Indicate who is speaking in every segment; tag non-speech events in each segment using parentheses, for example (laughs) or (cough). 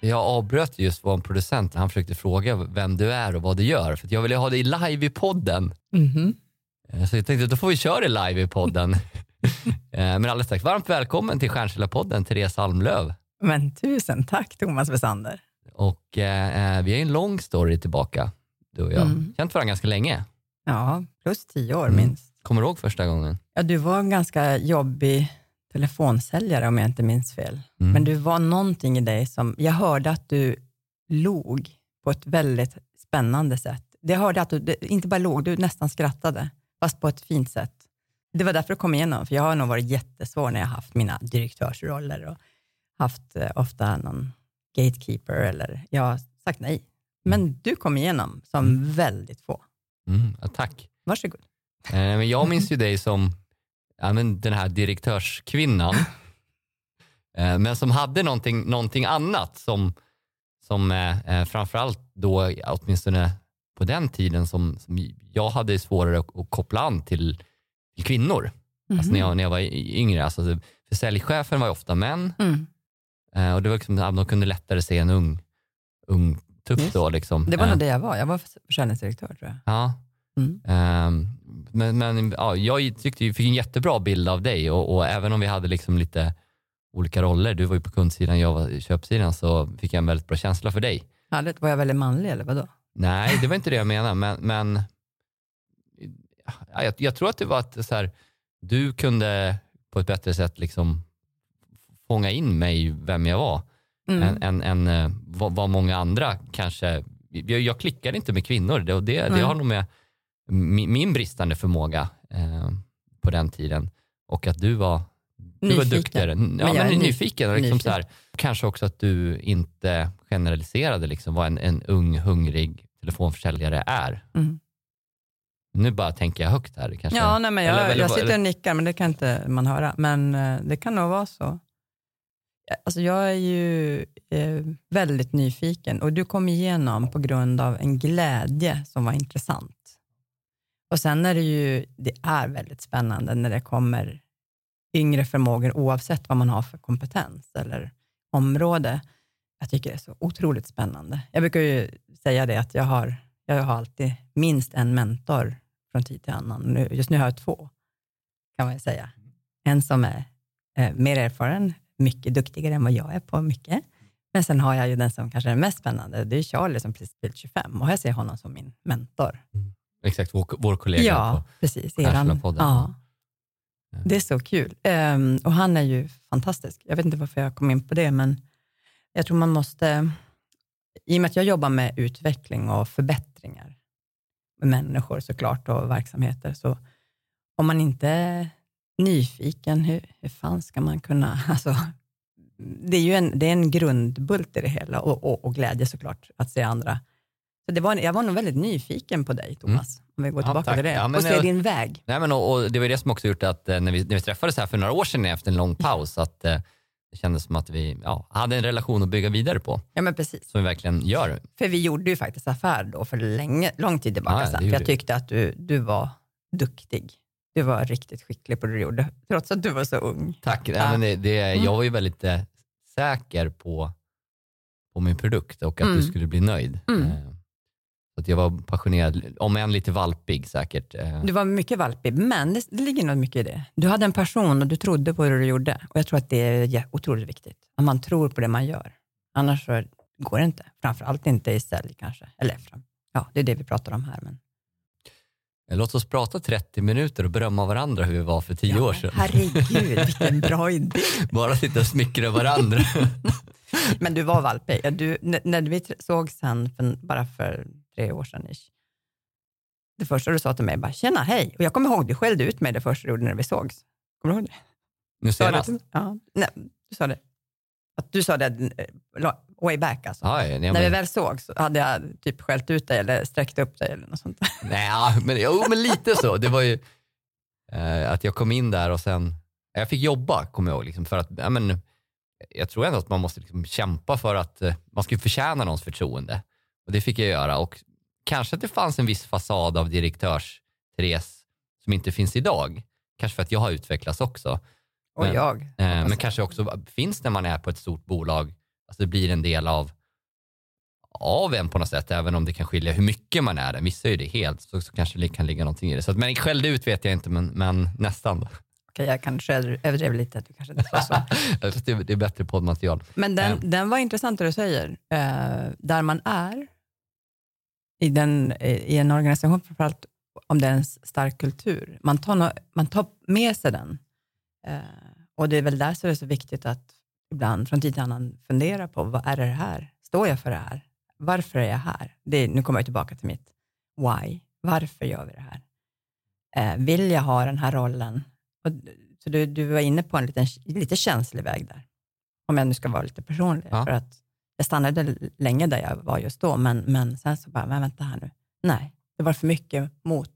Speaker 1: Jag avbröt just vår producent när han försökte fråga vem du är och vad du gör. För jag ville ha dig live i podden. Eh, Så jag tänkte då får vi köra det live i podden. (laughs) Eh, Men alldeles strax, varmt välkommen till Stjärnsäljarpodden, Therese Almlöv.
Speaker 2: Men tusen tack Thomas Wessander.
Speaker 1: Och eh, eh, vi har en lång story tillbaka, du och jag.
Speaker 2: Mm.
Speaker 1: Känt varandra ganska länge.
Speaker 2: Ja, plus tio år
Speaker 1: Mm.
Speaker 2: minst.
Speaker 1: Kommer du ihåg första gången?
Speaker 2: Ja, du var en ganska jobbig telefonsäljare om jag inte minns fel.
Speaker 1: Mm.
Speaker 2: Men du var någonting i dig som, jag hörde att du log på ett väldigt spännande sätt. Jag hörde att du inte bara log, du nästan skrattade, fast på ett fint sätt. Det var därför du kom igenom, för jag har nog varit jättesvår när jag haft mina direktörsroller och haft eh, ofta någon gatekeeper eller jag har sagt nej. Men du kom igenom som väldigt få.
Speaker 1: Mm, ja, tack.
Speaker 2: Varsågod.
Speaker 1: Eh, men jag minns ju dig som ja, men den här direktörskvinnan. (laughs) eh, men som hade någonting, någonting annat som, som eh, eh, framförallt då, åtminstone på den tiden, som, som jag hade svårare att, att koppla an till, till kvinnor. Alltså när, jag, när jag var yngre. Alltså, för säljchefen var ju ofta män
Speaker 2: Mm.
Speaker 1: eh, och det var liksom, de kunde lättare se en ung, ung tupp
Speaker 2: Just.
Speaker 1: då. Liksom.
Speaker 2: Det var
Speaker 1: Eh,
Speaker 2: nog det jag var. Jag var försäljningsdirektör tror jag.
Speaker 1: Ja.
Speaker 2: Mm.
Speaker 1: Ehm, men men ja, jag tyckte jag fick en jättebra bild av dig och, och även om vi hade liksom lite olika roller, du var ju på kundsidan, jag var i köpsidan, så fick jag en väldigt bra känsla för dig.
Speaker 2: Härligt. Var jag väldigt manlig eller vadå?
Speaker 1: Nej, det var inte det jag menade, men, men ja, jag, jag tror att det var att så här, du kunde på ett bättre sätt liksom fånga in mig, vem jag var,
Speaker 2: Mm.
Speaker 1: än, än, än eh, vad, vad många andra kanske... Jag, jag klickade inte med kvinnor, det, det, det har nog med min, min bristande förmåga eh, på den tiden och att du var, du var
Speaker 2: Nyfiken.
Speaker 1: duktigare. Ja,
Speaker 2: Men
Speaker 1: men,
Speaker 2: jag är ny-
Speaker 1: nyfiken. Liksom
Speaker 2: nyfiken.
Speaker 1: Så här, kanske också att du inte generaliserade liksom, vad en, en ung, hungrig telefonförsäljare är.
Speaker 2: Mm.
Speaker 1: Nu bara tänker jag högt här. Kanske.
Speaker 2: Ja, nej, men jag,
Speaker 1: Eller- eller-
Speaker 2: jag sitter och nickar, men det kan inte man höra. Men eh, det kan nog vara så. Alltså, jag är ju eh, väldigt nyfiken och du kom igenom på grund av en glädje som var intressant. Och sen är det ju, det är väldigt spännande när det kommer yngre förmågor oavsett vad man har för kompetens eller område. Jag tycker det är så otroligt spännande. Jag brukar ju säga det att jag har, jag har alltid minst en mentor från tid till annan. Nu, just nu har jag två, kan man ju säga. En som är eh, mer erfaren, mycket duktigare än vad jag är på mycket. Men sen har jag ju den som kanske är mest spännande, det är Charlie som precis fyllt 25 och jag ser honom som min mentor. Mm.
Speaker 1: Exakt, vår, vår kollega
Speaker 2: Ja,
Speaker 1: på
Speaker 2: precis.
Speaker 1: Stjärnsäljarpodden.
Speaker 2: Ja. Det är så kul. Ehm, och han är ju fantastisk. Jag vet inte varför jag kom in på det, men jag tror man måste, i och med att jag jobbar med utveckling och förbättringar med människor såklart och verksamheter, så om man inte är nyfiken, hur, hur fan ska man kunna, (laughs) alltså, det är ju en, det är en grundbult i det hela och, och, och glädje såklart att se andra. Det var, jag var nog väldigt nyfiken på dig Thomas, om vi går
Speaker 1: Ja,
Speaker 2: tillbaka
Speaker 1: tack.
Speaker 2: till det,
Speaker 1: Ja,
Speaker 2: och se
Speaker 1: jag-
Speaker 2: din väg.
Speaker 1: Nej, men, och, och det var det som också gjort att eh, när vi, när vi träffades här för några år sedan efter en lång paus, att eh, det kändes som att vi ja, hade en relation att bygga vidare på,
Speaker 2: Ja, men precis.
Speaker 1: som vi verkligen gör.
Speaker 2: För vi gjorde ju faktiskt affär då för länge, lång tid tillbaka
Speaker 1: Ja, ja,
Speaker 2: sedan. Jag tyckte att du, du var duktig. Du var riktigt skicklig på det du gjorde, trots att du var så ung.
Speaker 1: Tack.
Speaker 2: Ja.
Speaker 1: Ja. Men det, det,
Speaker 2: Mm.
Speaker 1: Jag var ju väldigt eh, säker på, på min produkt och att
Speaker 2: Mm.
Speaker 1: du skulle bli nöjd.
Speaker 2: Mm.
Speaker 1: Eh, så att jag var passionerad, om än lite valpig säkert. Eh,
Speaker 2: Du var mycket valpig, men det, det ligger nog mycket i det. Du hade en passion och du trodde på det du gjorde. Och jag tror att det är otroligt viktigt, att man tror på det man gör. Annars så går det inte. Framförallt inte i sälj kanske. Eller fram, ja, det är det vi pratar om här. Men,
Speaker 1: Låt oss prata 30 minuter och berömma varandra hur vi var för 10
Speaker 2: ja,
Speaker 1: år sedan.
Speaker 2: Herregud, vilken (laughs) bra idé.
Speaker 1: Bara sitta och smickra varandra. (laughs)
Speaker 2: Men du var valpig. Du, när vi tr- såg sen, för, bara för tre år sedan, ish, det första du sa till mig bara, tjena, hej. Och jag kommer ihåg, du skällde ut mig det första du gjorde när vi sågs. Kommer du ihåg det?
Speaker 1: Nu
Speaker 2: Sa
Speaker 1: senast.
Speaker 2: det? Ja, nej, du sa det. Att du sa det, eh, way back alltså.
Speaker 1: Ja, ja,
Speaker 2: När vi väl såg så hade jag typ skällt ut dig eller sträckt upp dig eller något sånt. (laughs)
Speaker 1: Nej, men, jo, men lite så. Det var ju eh, att jag kom in där och sen, jag fick jobba kommer jag ihåg. Liksom, för att, ja, men, jag tror ändå att man måste liksom kämpa för att eh, man ska förtjäna någons förtroende. Och det fick jag göra. Och kanske att det fanns en viss fasad av direktörs-Therese som inte finns idag. Kanske för att jag har utvecklats också.
Speaker 2: Och
Speaker 1: Men-
Speaker 2: jag.
Speaker 1: Eh, men kanske också finns när man är på ett stort bolag, alltså det blir en del av, av en på något sätt, även om det kan skilja hur mycket man är det. Vissa är ju det helt, så, så kanske det kan ligga någonting i det. Så att, men skällde ut vet jag inte, men, men nästan.
Speaker 2: Okej, jag kanske överdrev lite. att Du kanske inte sa så. (laughs)
Speaker 1: Det, är bättre poddmaterial.
Speaker 2: Men den,
Speaker 1: Ja.
Speaker 2: den var intressant det du säger. Eh, där man är i, den, i en organisation, framförallt om det är en stark kultur, man tar, no, man tar med sig den. Eh, och det är väl därför det är så viktigt att ibland från tid till annan fundera på, vad är det här? Står jag för det här? Varför är jag här? Det, nu kommer jag tillbaka till mitt why. Varför gör vi det här? Eh, vill jag ha den här rollen? Och, så du, du var inne på en liten, lite känslig väg där om jag nu ska vara lite personlig.
Speaker 1: Ja.
Speaker 2: För att jag stannade länge där jag var just då, men, men sen så bara, men vänta här nu. Nej, det var för mycket mot.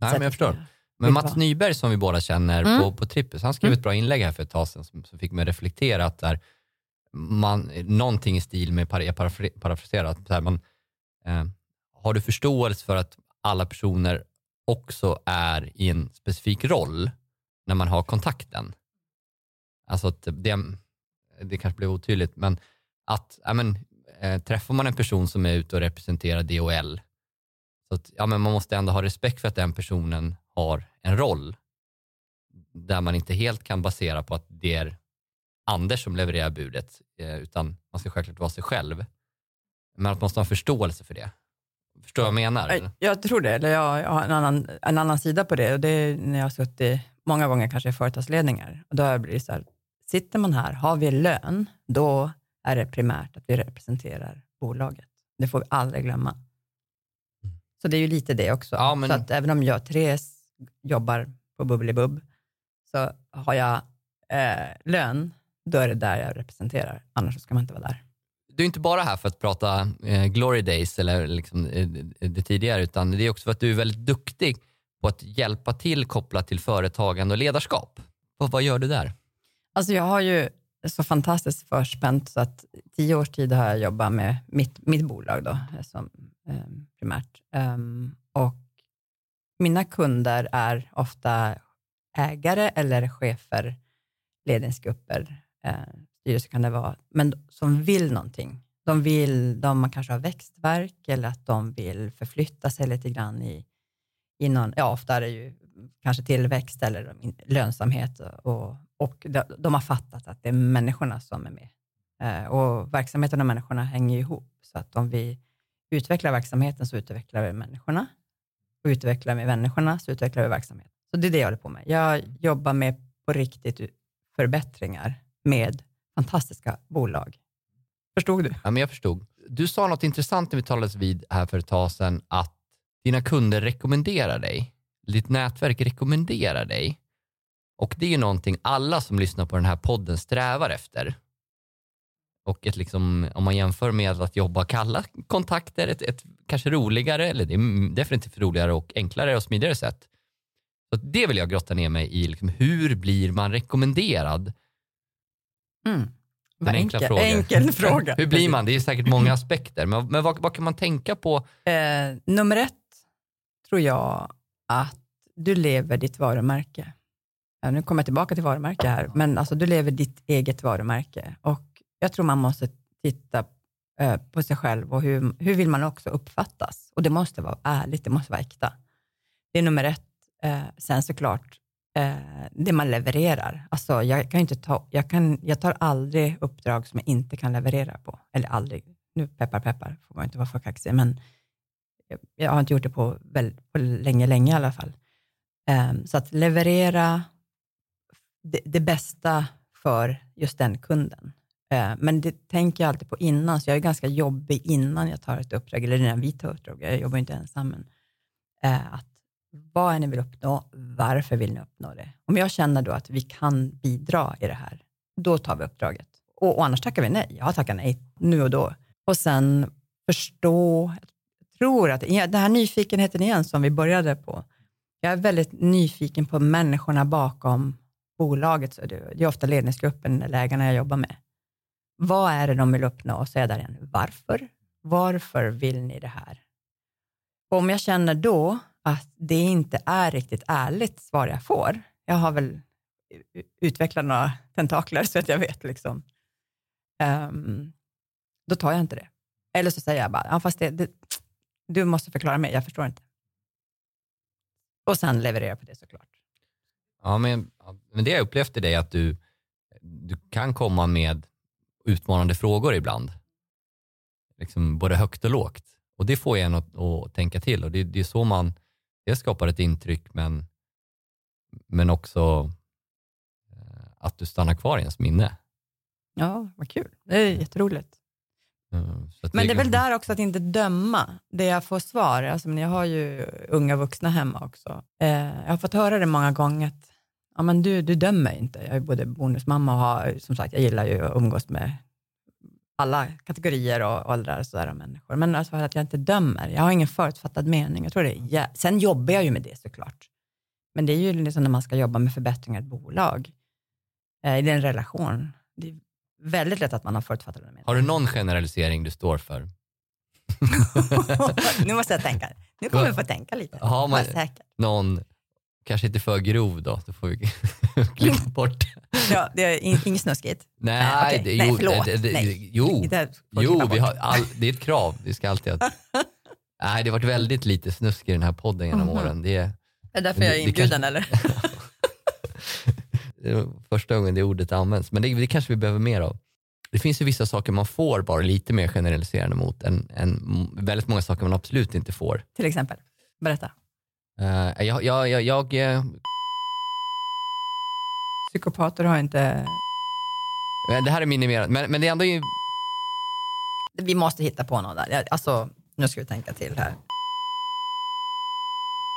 Speaker 1: Nej, men jag förstår. Men Mats
Speaker 2: vara.
Speaker 1: Nyberg som vi båda känner
Speaker 2: Mm.
Speaker 1: på, på Trippus, han skrev ett bra inlägg här för ett tag sedan som, som fick mig att reflektera att där, man, någonting i stil med, jag parafra- parafraserar, att man, eh, har du förståelse för att alla personer också är i en specifik roll när man har kontakten? Alltså att det, det kanske blev otydligt, men att ja, men, äh, träffar man en person som är ute och representerar DHL så att, ja, men man måste ändå ha respekt för att den personen har en roll där man inte helt kan basera på att det är Anders som levererar budet, eh, utan man ska självklart vara sig själv. Men att man måste ha förståelse för det. Förstår vad jag menar? eller?
Speaker 2: Jag, jag tror det, eller jag, jag har en annan, en annan sida på det och det är när jag har suttit många gånger kanske i företagsledningar. Och då har det blivit så här, sitter man här, har vi lön, då är det primärt att vi representerar bolaget. Det får vi aldrig glömma. Så det är ju lite det också.
Speaker 1: Ja, men-
Speaker 2: Så att även om jag, Therese, jobbar på Bubbelibubb, så har jag eh, lön, då är det där jag representerar. Annars ska man inte vara där.
Speaker 1: Du är inte bara här för att prata eh, glory days eller liksom, eh, eh, det tidigare, utan det är också för att du är väldigt duktig på att hjälpa till kopplat till företagande och ledarskap. Vad, vad gör du där?
Speaker 2: Alltså jag har ju så fantastiskt förspänt så att i tio års tid har jag jobbat med mitt, mitt bolag då, eh, som, eh, primärt. Um, och mina kunder är ofta ägare eller chefer, ledningsgrupper, eh, styrelse kan det vara, men som vill någonting. De vill, de kanske har växtverk eller att de vill förflytta sig lite grann i, i någon, ja ofta är det ju kanske tillväxt eller lönsamhet och, och de, de har fattat att det är människorna som är med. Eh, och verksamheten och människorna hänger ju ihop. Så att om vi utvecklar verksamheten så utvecklar vi människorna. Och utvecklar vi människorna så utvecklar vi verksamheten. Så det är det jag håller på med. Jag jobbar med på riktigt förbättringar med fantastiska bolag. Förstod du?
Speaker 1: Ja, men jag förstod. Du sa något intressant när vi talades vid här för ett tag sedan, att dina kunder rekommenderar dig. Ditt nätverk rekommenderar dig. Och det är ju någonting alla som lyssnar på den här podden strävar efter. Och ett liksom, om man jämför med att jobba kalla kontakter, ett, ett kanske roligare, eller det är definitivt roligare och enklare och smidigare sätt. Så det vill jag grotta ner mig i. Liksom, hur blir man rekommenderad?
Speaker 2: Mm.
Speaker 1: Den enkla
Speaker 2: enkel,
Speaker 1: frågan.
Speaker 2: enkel (laughs) fråga.
Speaker 1: Hur blir man? Det är säkert många (laughs) aspekter. Men, men vad, vad kan man tänka på?
Speaker 2: Eh, nummer ett tror jag att du lever ditt varumärke. Ja, nu kommer jag tillbaka till varumärke här, men alltså du lever ditt eget varumärke. Och jag tror man måste titta eh, på sig själv och hur, hur vill man också uppfattas? Och det måste vara ärligt, det måste vara äkta. Det är nummer ett. Eh, sen såklart, eh, det man levererar. Alltså jag, kan inte ta, jag, kan, jag tar aldrig uppdrag som jag inte kan leverera på. Eller aldrig, nu peppar peppar, får man inte vara för kaxig, men jag, jag har inte gjort det på, väl, på länge, länge i alla fall. Eh, så att leverera det, det bästa för just den kunden. Eh, men det tänker jag alltid på innan, så jag är ganska jobbig innan jag tar ett uppdrag, eller när vi tar uppdrag, jag jobbar inte ensam, men eh, att vad är ni vill uppnå, varför vill ni uppnå det? Om jag känner då att vi kan bidra i det här, då tar vi uppdraget. Och, och annars tackar vi nej. Jag tackar nej nu och då. Och sen förstå, jag tror att, den här nyfikenheten igen som vi började på. Jag är väldigt nyfiken på människorna bakom bolaget. Så det, det är ofta ledningsgruppen eller ägarna jag jobbar med. Vad är det de vill uppnå? Och så är jag där igen. Varför? Varför vill ni det här? Och om jag känner då att det inte är riktigt ärligt svar jag får, jag har väl utvecklat några tentakler så att jag vet, liksom, Um, då tar jag inte det. Eller så säger jag bara, ja, fast det, det, du måste förklara mig, jag förstår inte. Och sen levererar jag på det såklart.
Speaker 1: Ja, men, men det jag upplevt i dig är att du, du kan komma med utmanande frågor ibland. Liksom både högt och lågt. Och det får en att, att tänka till och det, det är så man det skapar ett intryck men, men också eh, att du stannar kvar i ens minne.
Speaker 2: Ja, vad kul. Det är jätteroligt.
Speaker 1: Mm, så att
Speaker 2: Men det är väl där också att inte döma det jag får svar. Alltså, men jag har ju unga vuxna hemma också. Eh, jag har fått höra det många gånger att ja, men du, du dömer inte. Jag är både bonusmamma och har, som sagt, jag gillar ju att umgås med alla kategorier och åldrar och sådär av människor. Men alltså att jag inte dömer. Jag har ingen förutfattad mening. Jag tror det jä- Sen jobbar jag ju med det såklart. Men det är ju liksom när man ska jobba med förbättringar i ett bolag, eh, i en relation. Det är väldigt lätt att man har förutfattade meningar.
Speaker 1: Har du någon generalisering du står för? (laughs)
Speaker 2: nu måste jag tänka. Nu kommer jag få tänka lite.
Speaker 1: Ja, men-
Speaker 2: säker.
Speaker 1: Någon, kanske inte för grov då, då får vi (laughs) klippa bort.
Speaker 2: Ja, det är in- inget snuskigt.
Speaker 1: Nej,
Speaker 2: Nej, okej.
Speaker 1: det,
Speaker 2: Nej,
Speaker 1: jo,
Speaker 2: förlåt.
Speaker 1: Det, det,
Speaker 2: Nej.
Speaker 1: jo,
Speaker 2: Det
Speaker 1: jo vi har all, det är ett krav. Vi ska alltid ha... (laughs) Nej, det har varit väldigt lite snusk i den här podden genom
Speaker 2: Mhm.
Speaker 1: åren. Det är,
Speaker 2: Är därför jag är inbjuden eller? (laughs)
Speaker 1: det är första gången det ordet används, men det, det kanske vi behöver mer av. Det finns ju vissa saker man får bara lite mer generaliserande mot än, än väldigt många saker man absolut inte får.
Speaker 2: Till exempel. Berätta.
Speaker 1: Uh, jag, jag, jag, jag, eh,
Speaker 2: Psykopater har inte...
Speaker 1: det här är minimerat, men, men det är ändå ju,
Speaker 2: Vi måste hitta på något där. Alltså, nu ska vi tänka till här.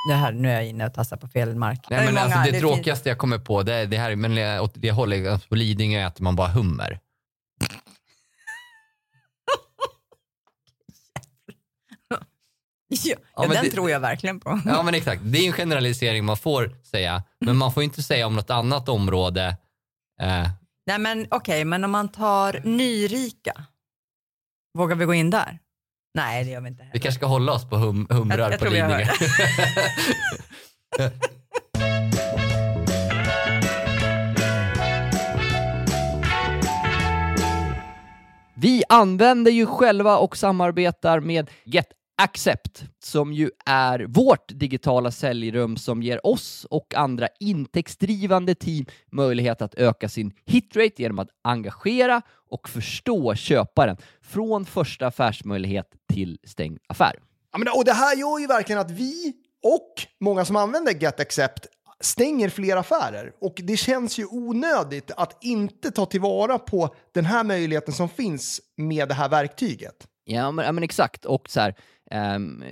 Speaker 2: Det här nu är jag inne och tassar på fel mark.
Speaker 1: nej, men
Speaker 2: många-
Speaker 1: alltså, det,
Speaker 2: finns-
Speaker 1: tråkigaste jag kommer på, det, det här, men det- det alltså, på Lidingö äter man bara hummer. (laughs)
Speaker 2: Ja,
Speaker 1: Ja,
Speaker 2: den
Speaker 1: det-
Speaker 2: tror jag verkligen på.
Speaker 1: Ja men exakt, det är en generalisering man får säga, men man får inte säga om något annat område. Eh,
Speaker 2: Nej men okej, men om man tar nyrika, vågar vi gå in där? Nej, det gör vi inte
Speaker 1: vi
Speaker 2: heller.
Speaker 1: kanske ska hålla oss på hum, humrar
Speaker 2: Jag- jag
Speaker 1: på
Speaker 2: vi
Speaker 1: Lidingö. (laughs)
Speaker 3: Vi använder ju själva och samarbetar med GetAccept som ju är vårt digitala säljrum som ger oss och andra intäktsdrivande team möjlighet att öka sin hitrate genom att engagera och förstå köparen från första affärsmöjlighet till stängd affär.
Speaker 4: Ja, men, och det här gör ju verkligen att vi och många som använder GetAccept stänger fler affärer. Och det känns ju onödigt att inte ta tillvara på den här möjligheten som finns med det här verktyget.
Speaker 3: Ja men, ja, men exakt. Och så här, ehm,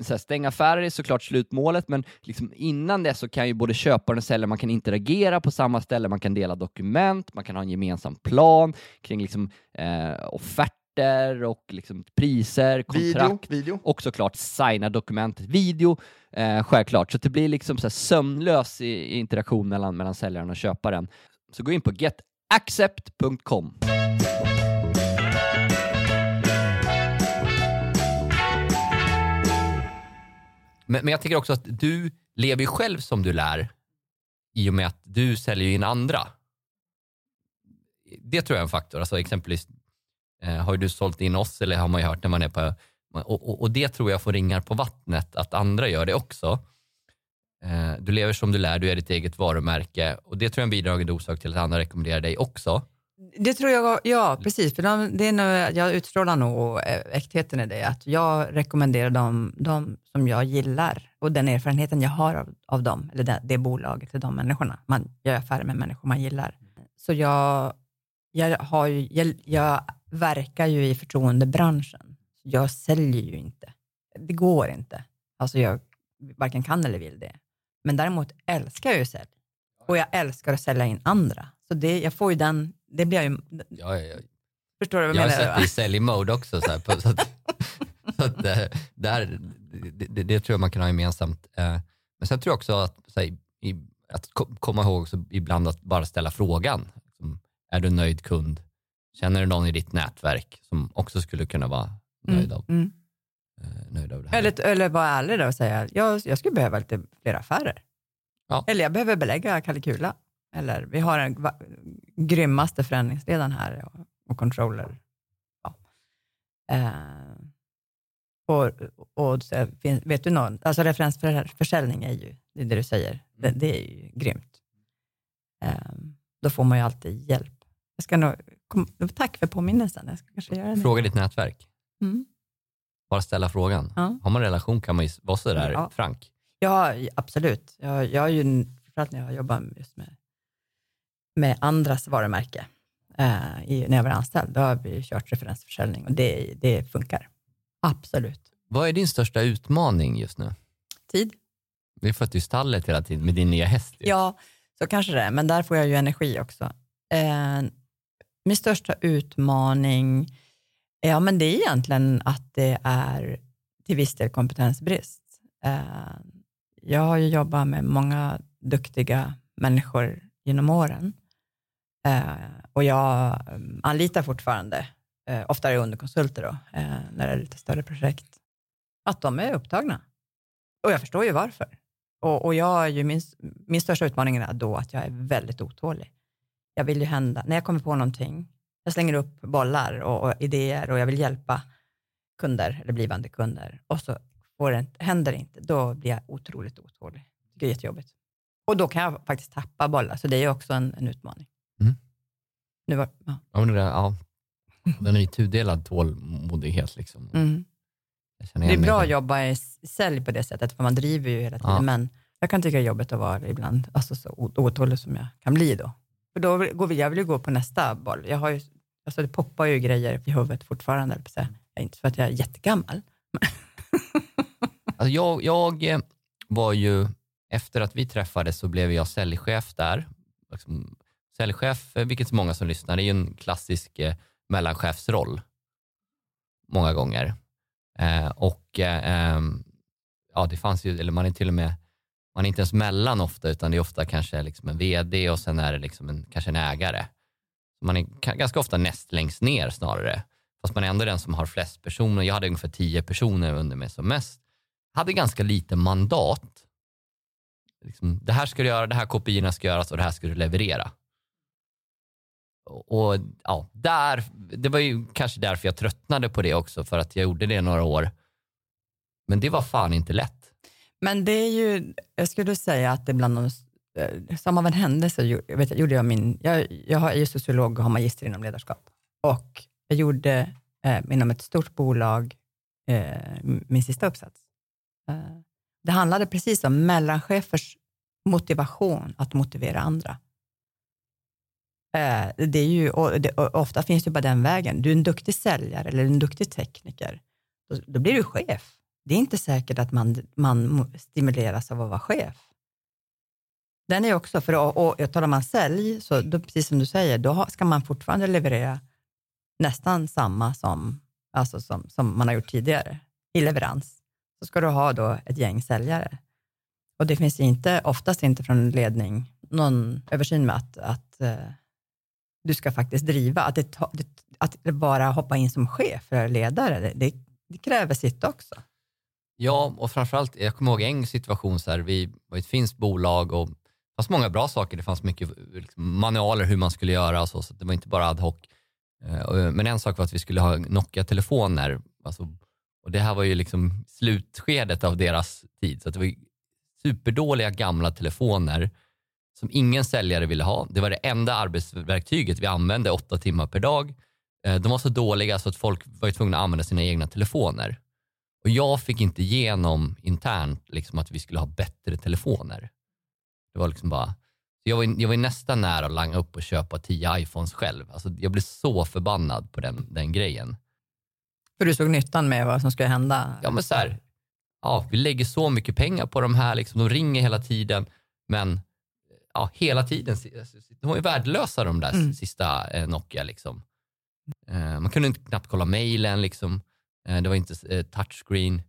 Speaker 3: så här, stänga affärer är såklart slutmålet, men liksom innan det så kan ju både köparen och säljaren man kan interagera på samma ställe, man kan dela dokument, man kan ha en gemensam plan kring liksom, eh, offerter och liksom priser, kontrakt
Speaker 4: Video, video.
Speaker 3: och såklart signa dokumentet, video, eh, självklart. Så det blir liksom så här sömnlös i, i interaktion mellan, mellan säljaren och köparen. Så gå in på getaccept.com.
Speaker 1: Men, men jag tycker också att du lever ju själv som du lär i och med att du säljer in andra. Det tror jag är en faktor. Alltså exempelvis eh, har ju du sålt in oss eller har man ju hört när man är på och, och, och det tror jag får ringar på vattnet att andra gör det också. Eh, du lever som du lär, du är ditt eget varumärke och det tror jag är en bidragande orsak till att andra rekommenderar dig också.
Speaker 2: Det tror jag, ja precis. För de, det är nog, jag utstrålar nog eh, äktheten i det. Att jag rekommenderar dem, de som jag gillar och den erfarenheten jag har av, av dem, eller det, det bolaget, eller de människorna. Man gör affärer med människor man gillar. Så jag, jag, har jag, jag verkar ju i förtroendebranschen. Jag säljer ju inte. Det går inte. Alltså jag varken kan eller vill det. Men däremot älskar jag ju sälj. Och jag älskar att sälja in andra. Så det, jag får ju den det blir ju,
Speaker 1: Ja, ja, ja.
Speaker 2: förstår du vad
Speaker 1: Jag
Speaker 2: jag
Speaker 1: har
Speaker 2: menar?
Speaker 1: sett det i sälj-mode också. Så, här, på, så att, (laughs) så att, eh, där, det, det, det tror jag man kan ha gemensamt. Eh, Men sen tror jag också att, så här, i, att ko- komma ihåg också ibland att bara ställa frågan. Är du nöjd kund? Känner du någon i ditt nätverk som också skulle kunna vara nöjd av,
Speaker 2: Mm.
Speaker 1: eh, nöjd av det här?
Speaker 2: Eller, eller vara ärlig där och säga, jag, jag skulle behöva lite fler affärer.
Speaker 1: Ja.
Speaker 2: Eller jag behöver belägga Kalikula. Eller vi har va- grymmaste förändringsledaren här och, och controller. Ja. Eh, och, och så vet du någon, alltså referensförsäljning är ju, det är det du säger, det, det är ju grymt. Eh, då får man ju alltid hjälp. Jag ska nog, kom, tack för påminnelsen, jag ska kanske göra det.
Speaker 1: Fråga ditt nätverk.
Speaker 2: Mm.
Speaker 1: Bara ställa frågan.
Speaker 2: Ja.
Speaker 1: Har man relation kan man ju vara sådär
Speaker 2: Ja.
Speaker 1: frank.
Speaker 2: Ja, absolut. Jag, jag har ju, framförallt när jag jobbar just med, med andras varumärke, eh, i, när jag var anställd, då har vi kört referensförsäljning och det, det funkar. Absolut.
Speaker 1: Vad är din största utmaning just nu?
Speaker 2: Tid?
Speaker 1: Det är för att du är i stallet hela tiden med din nya häst. ju.
Speaker 2: Ja, så kanske det är, men där får jag ju energi också. Eh, min största utmaning, ja men det är egentligen att det är till viss del kompetensbrist. Eh, jag har ju jobbat med många duktiga människor genom åren Eh, och jag mm, anlitar fortfarande, eh, ofta är det underkonsulter då, eh, när det är lite större projekt, att de är upptagna. Och jag förstår ju varför. Och, och jag är ju min, min största utmaning är då att jag är väldigt otålig. Jag vill ju hända, när jag kommer på någonting, jag slänger upp bollar och, och idéer och jag vill hjälpa kunder eller blivande kunder och så får det, händer det inte, då blir jag otroligt otålig. Det är jättejobbigt. Och då kan jag faktiskt tappa bollar, så det är ju också en, en utmaning. Nu var, ja.
Speaker 1: Ja, men det ja. Den är ju tudelad tålmodighet. Liksom.
Speaker 2: mm. Det är bra att jobba i sälj på det sättet, för man driver ju hela tiden,
Speaker 1: Ja.
Speaker 2: men jag kan tycka det är jobbigt att vara ibland alltså så otålig som jag kan bli då. För då vill- går vi, jag vill ju gå på nästa boll. Jag har ju, alltså det poppar ju grejer i huvudet fortfarande, höll jag inte för att jag är jättegammal. (laughs)
Speaker 1: Alltså jag, jag eh, var ju, efter att vi träffades så blev jag säljchef där. Liksom, säljchef, eh, vilket så många som lyssnar, det är ju en klassisk eh, mellanchefsroll. Många gånger. Eh, och eh, ehm, ja, det fanns ju, eller man är till och med, man är inte ens mellan ofta, utan det är ofta kanske liksom en vd och sen är det liksom en, kanske en ägare. Man är ganska ofta näst längst ner snarare. Fast man är ändå den som har flest personer. Jag hade ungefär tio personer under mig som mest hade ganska lite mandat. Liksom, det här ska du göra, det här kopiorna ska göras och det här ska du leverera. Och, ja, där, Det var ju kanske därför jag tröttnade på det också, för att jag gjorde det några år. Men det var fan inte lätt.
Speaker 2: Men det är ju, jag skulle säga att det är bland de, eh, som av en händelse jag vet, gjorde jag min, jag, jag är ju sociolog och har magister inom ledarskap. Och jag gjorde eh, inom ett stort bolag eh, min sista uppsats. Eh, det handlade precis om mellanchefers motivation att motivera andra. Eh, det är ju, och det, och ofta finns det bara den vägen. Du är en duktig säljare eller en duktig tekniker, då, då blir du chef. Det är inte säkert att man, man stimuleras av att vara chef. Den är också, för och, och talar man sälj, så då, precis som du säger, då ska man fortfarande leverera nästan samma som, alltså som, som man har gjort tidigare i leverans. Så ska du ha då ett gäng säljare. Och det finns inte, oftast inte från ledning, någon översyn med att, att eh, du ska faktiskt driva, att, det, att bara hoppa in som chef eller ledare, det, det, kräver sitt också.
Speaker 1: Ja, och framförallt, jag kommer ihåg en situation, så här, vi var ett finskt bolag och det fanns många bra saker. Det fanns mycket liksom, manualer hur man skulle göra och så, så det var inte bara ad hoc. Eh, men en sak var att vi skulle ha Nokia-telefoner. Alltså, och det här var ju liksom slutskedet av deras tid. Så det var ju superdåliga gamla telefoner som ingen säljare ville ha. Det var det enda arbetsverktyget vi använde åtta timmar per dag. Eh, De var så dåliga så att folk var tvungna att använda sina egna telefoner. Och jag fick inte igenom internt liksom, att vi skulle ha bättre telefoner. Det var liksom bara, jag var, jag var nästan nära att langa upp och köpa tio iPhones själv. Alltså, jag blev så förbannad på den, den grejen.
Speaker 2: För du såg nyttan med vad som skulle hända?
Speaker 1: Ja men så här, ja, vi lägger så mycket pengar på de här, liksom, de ringer hela tiden, men ja, hela tiden. De var ju värdelösa de där
Speaker 2: Mm.
Speaker 1: sista eh, Nokia. Liksom. Eh, man kunde inte knappt kolla mejlen. Liksom. Eh, det var inte eh, touchscreen.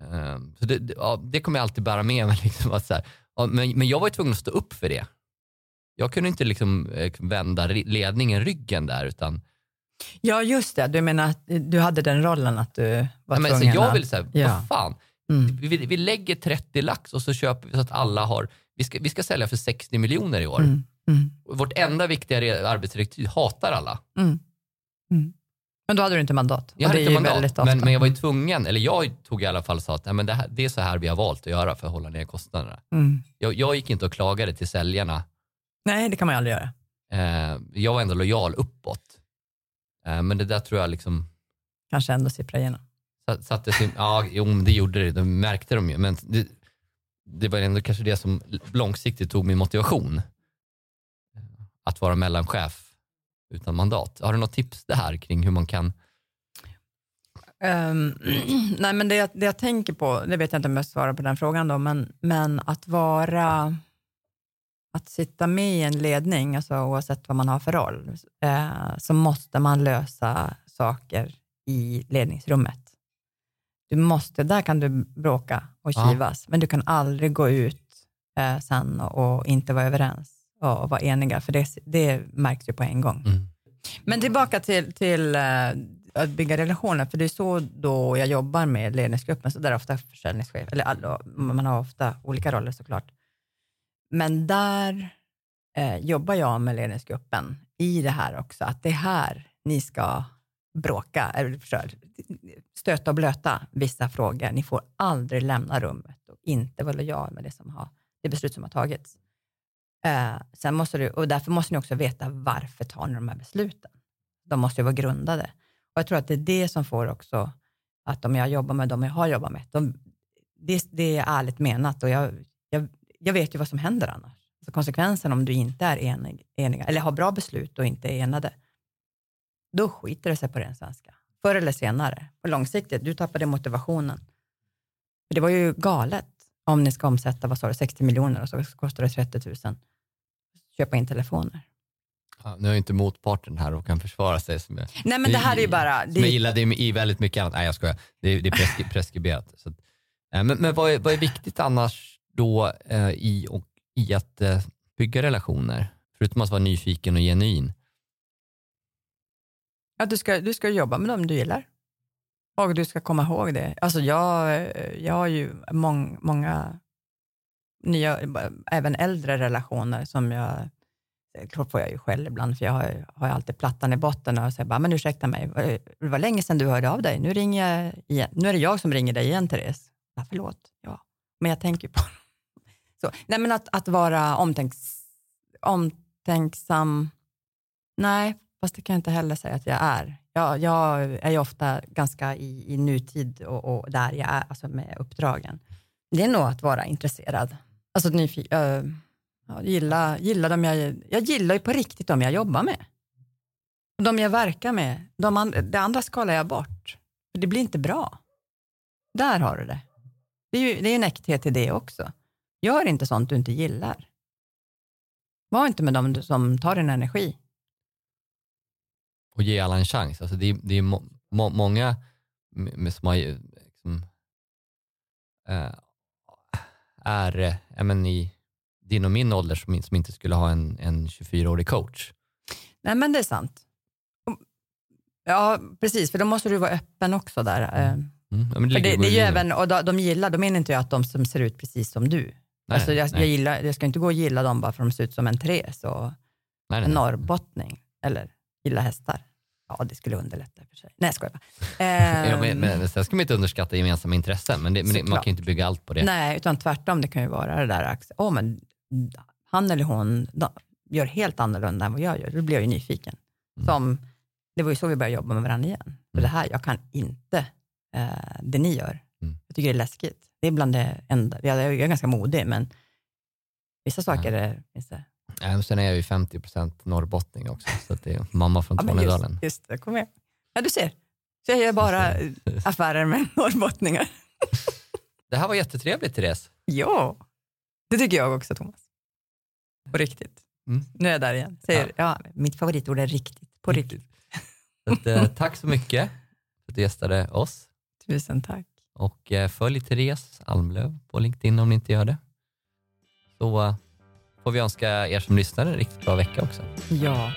Speaker 1: Eh, så det, det, ja, det kommer jag alltid bära med mig. (laughs) Liksom, att så här, ja, men, men jag var ju tvungen att stå upp för det. Jag kunde inte liksom, eh, vända ledningen ryggen där. Utan,
Speaker 2: Ja, just det. Du menar att du hade den rollen att du var
Speaker 1: ja, men, så
Speaker 2: tvungen
Speaker 1: jag
Speaker 2: att...
Speaker 1: vill säga,
Speaker 2: Ja.
Speaker 1: vad fan.
Speaker 2: Mm.
Speaker 1: Vi, vi lägger 30 lax och så köper vi så att alla har, vi ska, vi ska sälja för 60 miljoner i år.
Speaker 2: Mm. Mm.
Speaker 1: Vårt enda viktiga arbetsdirektiv hatar alla.
Speaker 2: Mm. Mm. Men då hade du inte mandat.
Speaker 1: Jag hade inte mandat, men, men jag var ju tvungen, eller jag tog i alla fall och sa att nej, men det, här, det är så här vi har valt att göra för att hålla ner kostnaderna.
Speaker 2: Mm.
Speaker 1: Jag, jag gick inte och klagade till säljarna.
Speaker 2: Nej, det kan man ju aldrig göra.
Speaker 1: Eh, jag var ändå lojal uppåt. Eh, men det där tror jag liksom
Speaker 2: Kanske ändå sippra igenom.
Speaker 1: sa- satte sin, ja, jo, det gjorde det, det märkte de ju. Men det, det var ändå kanske det som långsiktigt tog min motivation. Att vara mellanchef utan mandat. Har du något tips där kring hur man kan
Speaker 2: Um, (clears throat) nej, men det, jag- det jag tänker på, det vet jag inte om jag svarar på den frågan då, men, men att vara, att sitta med i en ledning, alltså oavsett vad man har för roll, eh, så måste man lösa saker i ledningsrummet. Du måste, där kan du bråka och
Speaker 1: Ja.
Speaker 2: kivas, men du kan aldrig gå ut eh, sen och, och inte vara överens och, och vara eniga, för det, det märks ju på en gång.
Speaker 1: Mm.
Speaker 2: Men tillbaka till, till eh, att bygga relationer, för det är så då jag jobbar med ledningsgruppen, så där är ofta försäljningschef, eller alla, man har ofta olika roller såklart. Men där eh, jobbar jag med ledningsgruppen i det här också, att det är här ni ska bråka, eh, eller stöta och blöta vissa frågor. Ni får aldrig lämna rummet och inte vara lojal med det, som har, det beslut som har tagits. Eh, sen måste du, och därför måste ni också veta varför tar ni de här besluten. De måste ju vara grundade. Och jag tror att det är det som får också att de jag jobbar med, de jag har jobbat med, de, det, det är ärligt menat och jag, jag, jag vet ju vad som händer annars. Så konsekvensen om du inte är enig, eniga, eller har bra beslut och inte är enade, då skiter det sig på den svenska. Förr eller senare, på långsiktigt, du tappade motivationen. För det var ju galet om ni ska omsätta, vad sa du, 60 miljoner och så kostar det 30 000. Köpa in telefoner.
Speaker 1: Ja, nu är inte motparten här och kan försvara sig. Som jag,
Speaker 2: Nej men det här är ju bara...
Speaker 1: som jag
Speaker 2: Det,
Speaker 1: gillade i, väldigt mycket annat. Nej jag skojar. Det, är- det är preski, preskriberat. Så eh, men men vad, är, vad är viktigt annars då eh, i, och, i att eh, bygga relationer? Förutom att vara nyfiken och genuin.
Speaker 2: Att du, ska, du ska jobba med dem du gillar. Och du ska komma ihåg det. Alltså jag, jag har ju mång, många nya, även äldre relationer som jag, klart får jag ju själv ibland, för jag har, har ju alltid plattan i botten och säger bara, men ursäkta mig, det var länge sedan du hörde av dig. Nu ringer jag igen. Nu är det jag som ringer dig igen, Therese. Ja, förlåt. Ja, men jag tänker ju på (laughs) så, Nej, men att, att vara omtänks, omtänksam, nej, fast det kan jag inte heller säga att jag är. Jag, jag är ju ofta ganska i, i nutid och, och där jag är, alltså med uppdragen. Det är nog att vara intresserad. Alltså nyfiken. Ja, gilla, gilla dem jag, jag gillar ju på riktigt de jag jobbar med. Och de jag verkar med. De and, det andra skalar jag bort. Det blir inte bra. Där har du det. Det är ju det är en äkthet i det också. Gör inte sånt du inte gillar. Var inte med dem som tar din energi.
Speaker 1: Och ge alla en chans. Alltså det, är- det är må, må, många som har, liksom, eh, är ja, men i din och min ålder som, som inte skulle ha en, en 24-årig coach.
Speaker 2: Nej, men det är sant. Ja, precis, för då måste du vara öppen också där. eh.
Speaker 1: Mm. Ja,
Speaker 2: För
Speaker 1: ligger
Speaker 2: det,
Speaker 1: på
Speaker 2: det är även, och de, de gillar, då menar inte jag att de som ser ut precis som du.
Speaker 1: Nej,
Speaker 2: alltså jag,
Speaker 1: nej.
Speaker 2: jag, gillar, jag ska inte gå och gilla dem bara för att de ser ut som en Therese och
Speaker 1: nej,
Speaker 2: en norrbottning. Eller gilla hästar. Ja, det skulle underlätta i och för sig. Nej, jag skojar bara. (laughs)
Speaker 1: Ja, men, men, sen ska man inte underskatta gemensamma intressen, men, det, men det, man kan ju inte bygga allt på det.
Speaker 2: Nej, utan tvärtom. Det kan ju vara det där, åh, men han eller hon gör helt annorlunda än vad jag gör. Då blir jag ju nyfiken.
Speaker 1: Mm.
Speaker 2: Som, det var ju så vi började jobba med varandra igen. För det här, jag kan inte eh, det ni gör.
Speaker 1: Mm.
Speaker 2: Jag tycker det är läskigt. Det är bland det enda, jag är, jag är ganska modig, men vissa saker är, finns det.
Speaker 1: Nej, sen är jag ju 50 procent norrbottning också, så det är mamma från Tornedalen.
Speaker 2: Ja, just, just kom. Ja, du ser. Så jag gör bara (laughs) affärer med norrbottningar.
Speaker 1: det här var jättetrevligt, Therese.
Speaker 2: Ja, det tycker jag också, Thomas. På riktigt.
Speaker 1: Mm.
Speaker 2: Nu är jag där igen. Säger, ja. ja. mitt favoritord är riktigt. På riktigt.
Speaker 1: Så att, eh, (laughs) tack så mycket för att du gästade oss.
Speaker 2: Tusen tack.
Speaker 1: Och eh, följ Therese Almlöv på LinkedIn om ni inte gör det. Så eh, får vi önska er som lyssnar en riktigt bra vecka också.
Speaker 2: Ja.